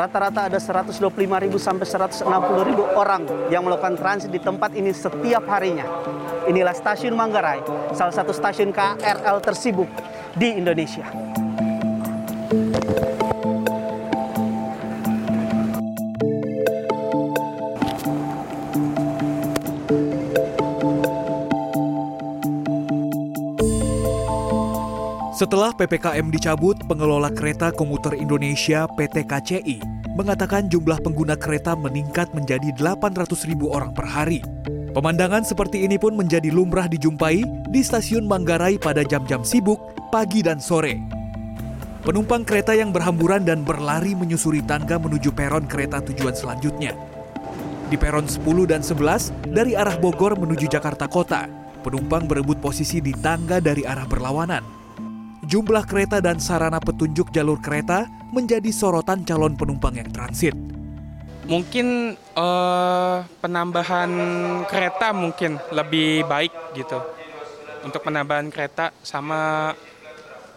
Rata-rata ada 125.000 sampai 160.000 orang yang melakukan transit di tempat ini setiap harinya. Inilah stasiun Manggarai, salah satu stasiun KRL tersibuk di Indonesia. Setelah PPKM dicabut, pengelola kereta komuter Indonesia PT KCI mengatakan jumlah pengguna kereta meningkat menjadi 800 ribu orang per hari. Pemandangan seperti ini pun menjadi lumrah dijumpai di stasiun Manggarai pada jam-jam sibuk, pagi dan sore. Penumpang kereta yang berhamburan dan berlari menyusuri tangga menuju peron kereta tujuan selanjutnya. Di peron 10 dan 11 dari arah Bogor menuju Jakarta Kota, penumpang berebut posisi di tangga dari arah berlawanan jumlah kereta dan sarana petunjuk jalur kereta menjadi sorotan calon penumpang yang transit. Mungkin uh, penambahan kereta mungkin lebih baik gitu. Untuk penambahan kereta sama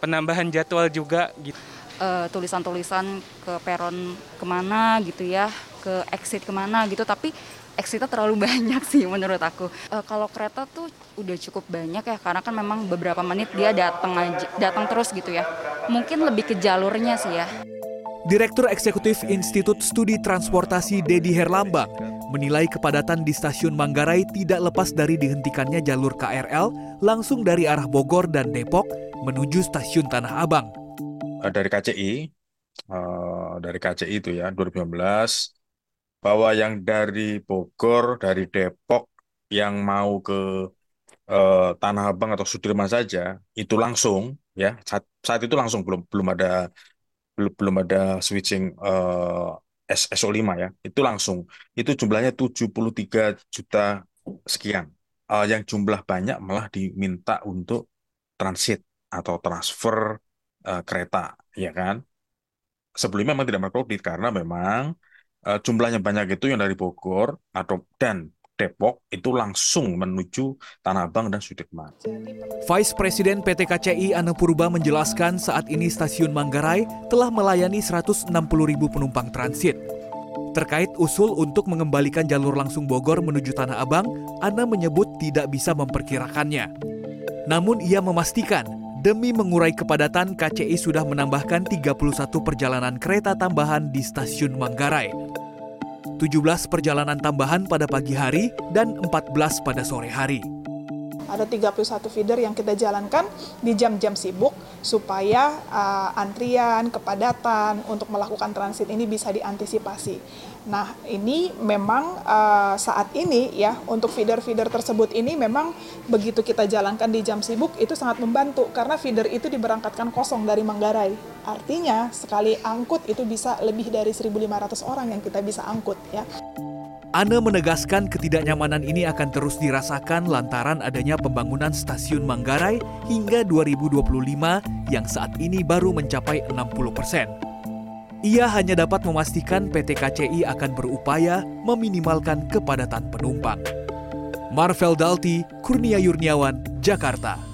penambahan jadwal juga gitu. Uh, tulisan-tulisan ke peron ke mana gitu ya, ke exit ke mana gitu. Tapi exitnya terlalu banyak sih menurut aku. Uh, kalau kereta tuh udah cukup banyak ya karena kan memang beberapa menit dia datang aja datang terus gitu ya. Mungkin lebih ke jalurnya sih ya. Direktur Eksekutif Institut Studi Transportasi Dedi Herlambang menilai kepadatan di stasiun Manggarai tidak lepas dari dihentikannya jalur KRL langsung dari arah Bogor dan Depok menuju stasiun Tanah Abang. Eh, dari KCI, uh, dari KCI itu ya 2015 bahwa yang dari Bogor, dari Depok yang mau ke uh, Tanah Abang atau Sudirman saja itu langsung ya saat, saat itu langsung belum belum ada belum belum ada switching uh, SO5 ya. Itu langsung. Itu jumlahnya 73 juta sekian. Uh, yang jumlah banyak malah diminta untuk transit atau transfer uh, kereta ya kan? Sebelumnya memang tidak berkredit karena memang uh, jumlahnya banyak itu yang dari Bogor atau dan Depok itu langsung menuju Tanah Abang dan Sudirman. Vice Presiden PT KCI Ane Purba menjelaskan saat ini stasiun Manggarai telah melayani 160 ribu penumpang transit. Terkait usul untuk mengembalikan jalur langsung Bogor menuju Tanah Abang, Ana menyebut tidak bisa memperkirakannya. Namun ia memastikan demi mengurai kepadatan KCI sudah menambahkan 31 perjalanan kereta tambahan di stasiun Manggarai. 17 perjalanan tambahan pada pagi hari dan 14 pada sore hari. Ada 31 feeder yang kita jalankan di jam-jam sibuk supaya uh, antrian, kepadatan untuk melakukan transit ini bisa diantisipasi. Nah, ini memang uh, saat ini ya untuk feeder-feeder tersebut ini memang begitu kita jalankan di jam sibuk itu sangat membantu karena feeder itu diberangkatkan kosong dari Manggarai. Artinya sekali angkut itu bisa lebih dari 1.500 orang yang kita bisa angkut ya. Ane menegaskan ketidaknyamanan ini akan terus dirasakan lantaran adanya pembangunan stasiun Manggarai hingga 2025 yang saat ini baru mencapai 60 persen. Ia hanya dapat memastikan PT KCI akan berupaya meminimalkan kepadatan penumpang. Marvel Dalti, Kurnia Yurniawan, Jakarta.